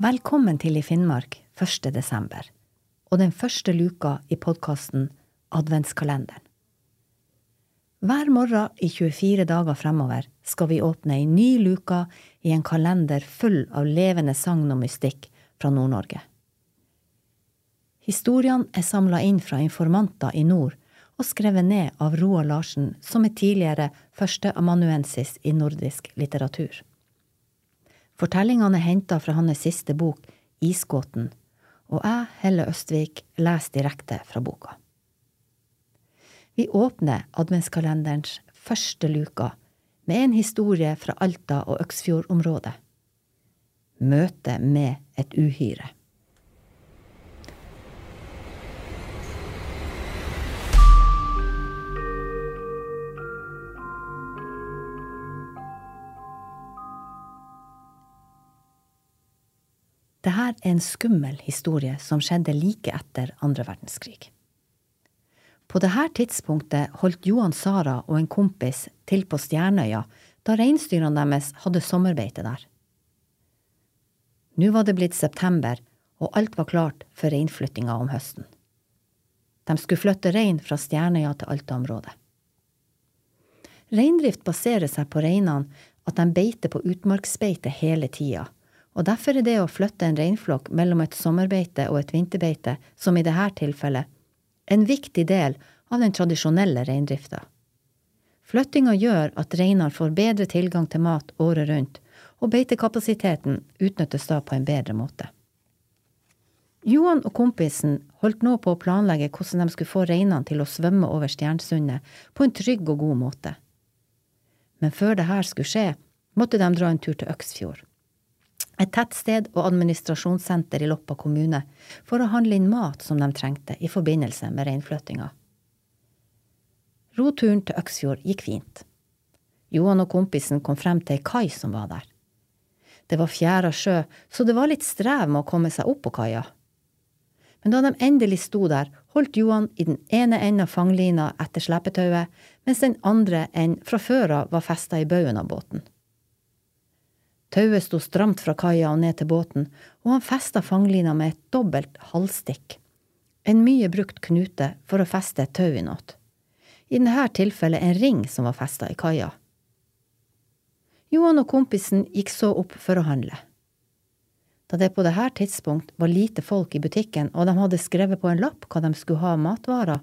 Velkommen til I Finnmark 1. desember, og den første luka i podkasten Adventskalenderen. Hver morgen i 24 dager fremover skal vi åpne ei ny luka i en kalender full av levende sagn og mystikk fra Nord-Norge. Historiene er samla inn fra informanter i nord og skrevet ned av Roar Larsen, som er tidligere førsteamanuensis i nordisk litteratur. Fortellingene er henta fra hans siste bok, Isgåten, og jeg, Helle Østvik, leser direkte fra boka. Vi åpner adventskalenderens første luka med en historie fra Alta og Øksfjordområdet. Møte med et uhyre. Dette er en skummel historie som skjedde like etter andre verdenskrig. På dette tidspunktet holdt Johan Sara og en kompis til på Stjernøya da reinsdyrene deres hadde sommerbeite der. Nå var det blitt september, og alt var klart for reinflyttinga om høsten. De skulle flytte rein fra Stjernøya til Alta-området. Reindrift baserer seg på reinene at de beiter på utmarksbeite hele tida, og derfor er det å flytte en reinflokk mellom et sommerbeite og et vinterbeite, som i dette tilfellet, en viktig del av den tradisjonelle reindrifta. Flyttinga gjør at reinene får bedre tilgang til mat året rundt, og beitekapasiteten utnyttes da på en bedre måte. Johan og kompisen holdt nå på å planlegge hvordan de skulle få reinene til å svømme over Stjernsundet på en trygg og god måte. Men før det her skulle skje, måtte de dra en tur til Øksfjord et tettsted og administrasjonssenter i Loppa kommune for å handle inn mat som de trengte i forbindelse med reinflyttinga. Roturen til Øksfjord gikk fint. Johan og kompisen kom frem til ei kai som var der. Det var fjæra sjø, så det var litt strev med å komme seg opp på kaia. Men da de endelig sto der, holdt Johan i den ene enden av fanglina etter slepetauet, mens den andre enden fra før av var festa i baugen av båten. Tauet sto stramt fra kaia og ned til båten, og han festa fanglina med et dobbelt halvstikk, en mye brukt knute for å feste et tau i noe. I dette tilfellet en ring som var festa i kaia. Johan og kompisen gikk så opp for å handle. Da det på dette tidspunkt var lite folk i butikken, og de hadde skrevet på en lapp hva de skulle ha av matvarer,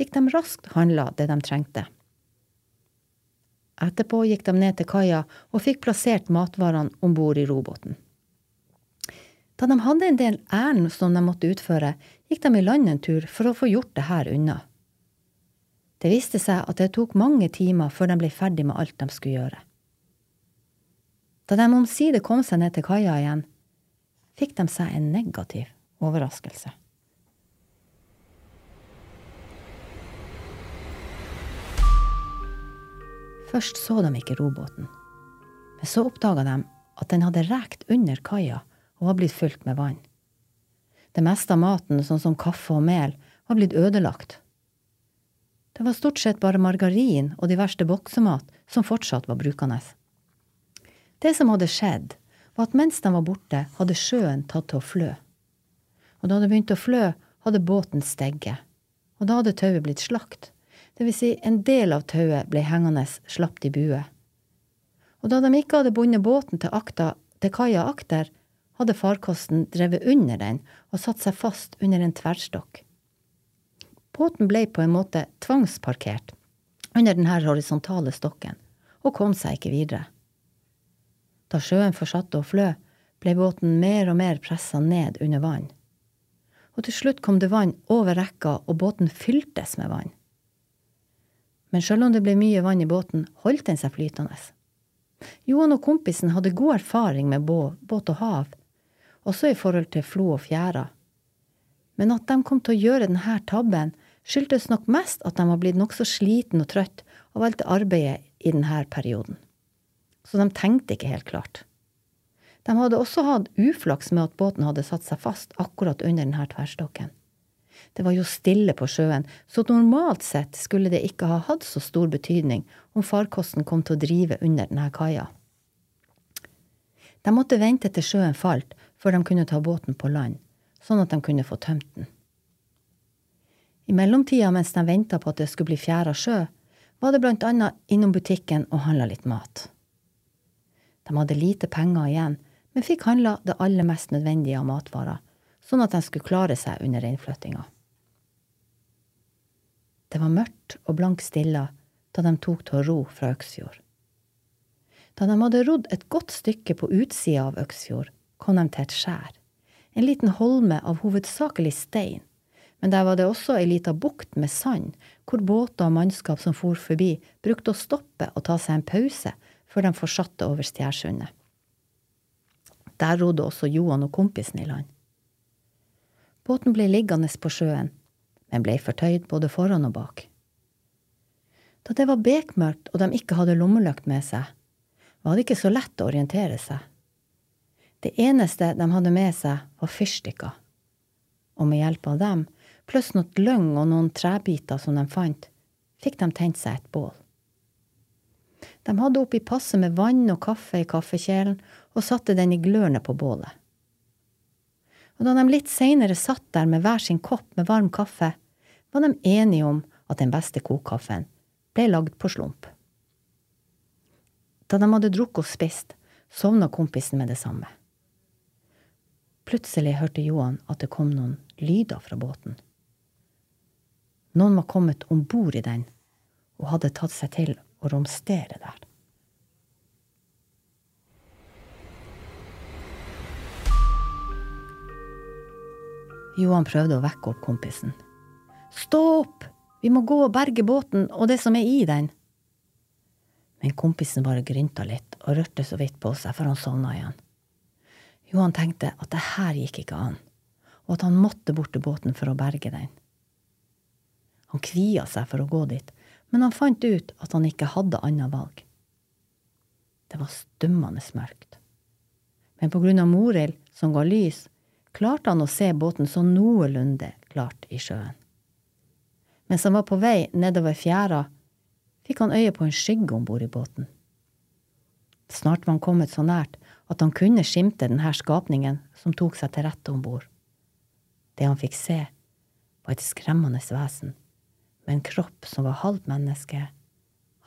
fikk de raskt handla det de trengte. Etterpå gikk de ned til kaia og fikk plassert matvarene om bord i robåten. Da de hadde en del ærend som de måtte utføre, gikk de i land en tur for å få gjort det her unna. Det viste seg at det tok mange timer før de ble ferdig med alt de skulle gjøre. Da de omsider kom seg ned til kaia igjen, fikk de seg en negativ overraskelse. Først så de ikke robåten, men så oppdaga de at den hadde rekt under kaia og var blitt fylt med vann. Det meste av maten, sånn som kaffe og mel, var blitt ødelagt. Det var stort sett bare margarin og de verste boksemat som fortsatt var brukende. Det som hadde skjedd, var at mens de var borte, hadde sjøen tatt til å flø. Og da det begynte å flø, hadde båten stegget, og da hadde tauet blitt slakt det vil si en del av tauet ble hengende slapt i bue. Og da de ikke hadde bundet båten til akta til kaia akter, hadde farkosten drevet under den og satt seg fast under en tverrstokk. Båten ble på en måte tvangsparkert under denne horisontale stokken, og kom seg ikke videre. Da sjøen fortsatte å flø, ble båten mer og mer pressa ned under vann. Og til slutt kom det vann over rekka, og båten fyltes med vann men sjøl om det ble mye vann i båten, holdt den seg flytende. Johan og kompisen hadde god erfaring med båt og hav, også i forhold til flo og fjæra. Men at de kom til å gjøre denne tabben, skyldtes nok mest at de var blitt nokså sliten og trøtt av alt arbeidet i denne perioden. Så de tenkte ikke helt klart. De hadde også hatt uflaks med at båten hadde satt seg fast akkurat under denne tverrstokken. Det var jo stille på sjøen, så normalt sett skulle det ikke ha hatt så stor betydning om farkosten kom til å drive under denne kaia. De måtte vente til sjøen falt, før de kunne ta båten på land, sånn at de kunne få tømt den. I mellomtida mens de venta på at det skulle bli fjæra sjø, var det blant annet innom butikken og handla litt mat. De hadde lite penger igjen, men fikk handla det aller mest nødvendige av matvarer, sånn at de skulle klare seg under innflyttinga. Det var mørkt og blank stilla da de tok til å ro fra Øksfjord. Da de hadde rodd et godt stykke på utsida av Øksfjord, kom de til et skjær, en liten holme av hovedsakelig stein, men der var det også ei lita bukt med sand, hvor båter og mannskap som for forbi, brukte å stoppe og ta seg en pause før de fortsatte over Stjærsundet. Der rodde også Johan og kompisen i land. Båten ble liggende på sjøen, men ble fortøyd både foran og bak. Da det var bekmørkt og de ikke hadde lommelykt med seg, var det ikke så lett å orientere seg. Det eneste de hadde med seg, var fyrstikker, og med hjelp av dem pluss noe løgn og noen trebiter som de fant, fikk de tent seg et bål. De hadde oppi passe med vann og kaffe i kaffekjelen og satte den i glørne på bålet. Og da de litt seinere satt der med hver sin kopp med varm kaffe, var de enige om at den beste kokkaffen ble lagd på slump. Da de hadde drukket og spist, sovna kompisen med det samme. Plutselig hørte Johan at det kom noen lyder fra båten. Noen var kommet om bord i den og hadde tatt seg til å romstere der. Johan prøvde å vekke opp kompisen. Stå opp! Vi må gå og berge båten og det som er i den. Men kompisen bare grynta litt og rørte så vidt på seg før han sovna igjen. Johan tenkte at det her gikk ikke an, og at han måtte bort til båten for å berge den. Han kvia seg for å gå dit, men han fant ut at han ikke hadde annet valg. Det var stummende mørkt. Men på grunn av Morild, som ga lys, klarte han å se båten så noenlunde klart i sjøen. Mens han var på vei nedover fjæra, fikk han øye på en skygge om bord i båten. Snart var han kommet så nært at han kunne skimte denne skapningen som tok seg til rette om bord. Det han fikk se, var et skremmende vesen med en kropp som var halvt menneske,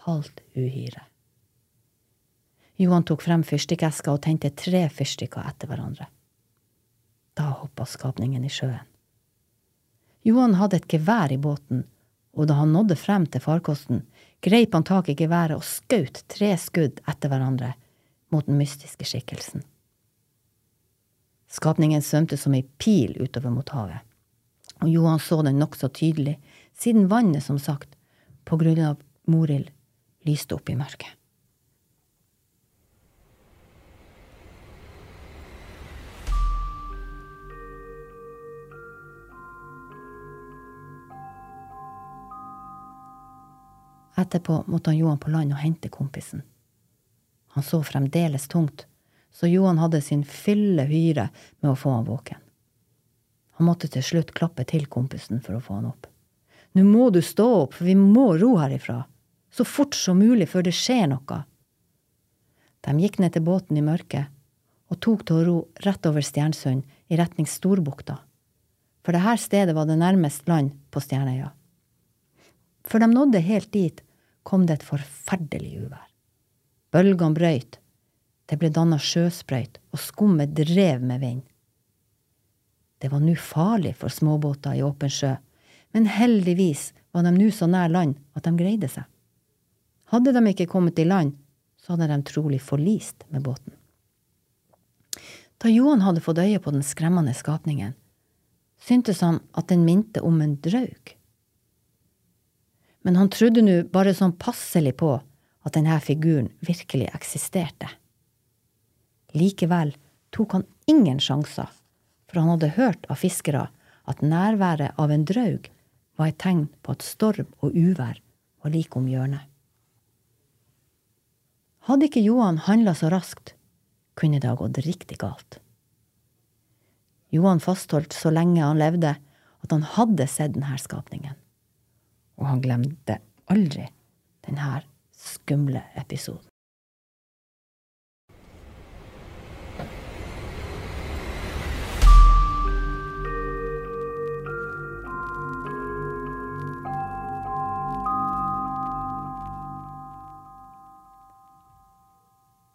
halvt uhyre. Johan tok frem fyrstikkeska og tente tre fyrstikker etter hverandre. Da hoppa skapningen i sjøen. Johan hadde et gevær i båten, og da han nådde frem til farkosten, greip han tak i geværet og skjøt tre skudd etter hverandre mot den mystiske skikkelsen. Skapningen svømte som ei pil utover mot havet, og Johan så den nokså tydelig siden vannet, som sagt, på grunn av Morild, lyste opp i mørket. Etterpå måtte han Johan på land og hente kompisen. Han så fremdeles tungt, så Johan hadde sin fylle hyre med å få han våken. Han måtte til slutt klappe til kompisen for å få han opp. Nå må du stå opp, for vi må ro herifra. Så fort som mulig før det skjer noe. De gikk ned til båten i mørket og tok til å ro rett over Stjernsund i retning Storbukta. For dette stedet var det nærmest land på Stjernøya. Før de nådde helt dit, kom det et forferdelig uvær. Bølgene brøyt, det ble danna sjøsprøyt, og skummet drev med vind. Det var nå farlig for småbåter i åpen sjø men heldigvis var de nå så nær land at de greide seg. Hadde de ikke kommet i land, så hadde de trolig forlist med båten. Da Johan hadde fått øye på den skremmende skapningen, syntes han at den minte om en draug. Men han trodde nå bare sånn passelig på at denne figuren virkelig eksisterte. Likevel tok han ingen sjanser, for han hadde hørt av fiskere at nærværet av en draug var et tegn på at storm og uvær var like om hjørnet. Hadde ikke Johan handla så raskt, kunne det ha gått riktig galt. Johan fastholdt så lenge han levde, at han hadde sett denne skapningen. Og han glemte aldri denne skumle episoden.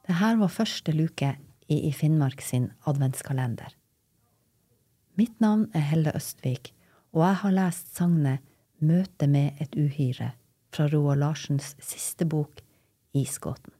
Dette var første luke i I Finnmark sin adventskalender. Mitt navn er Helle Østvik, og jeg har lest sagnet Møte med et uhyre fra Roald Larsens siste bok Isgåten.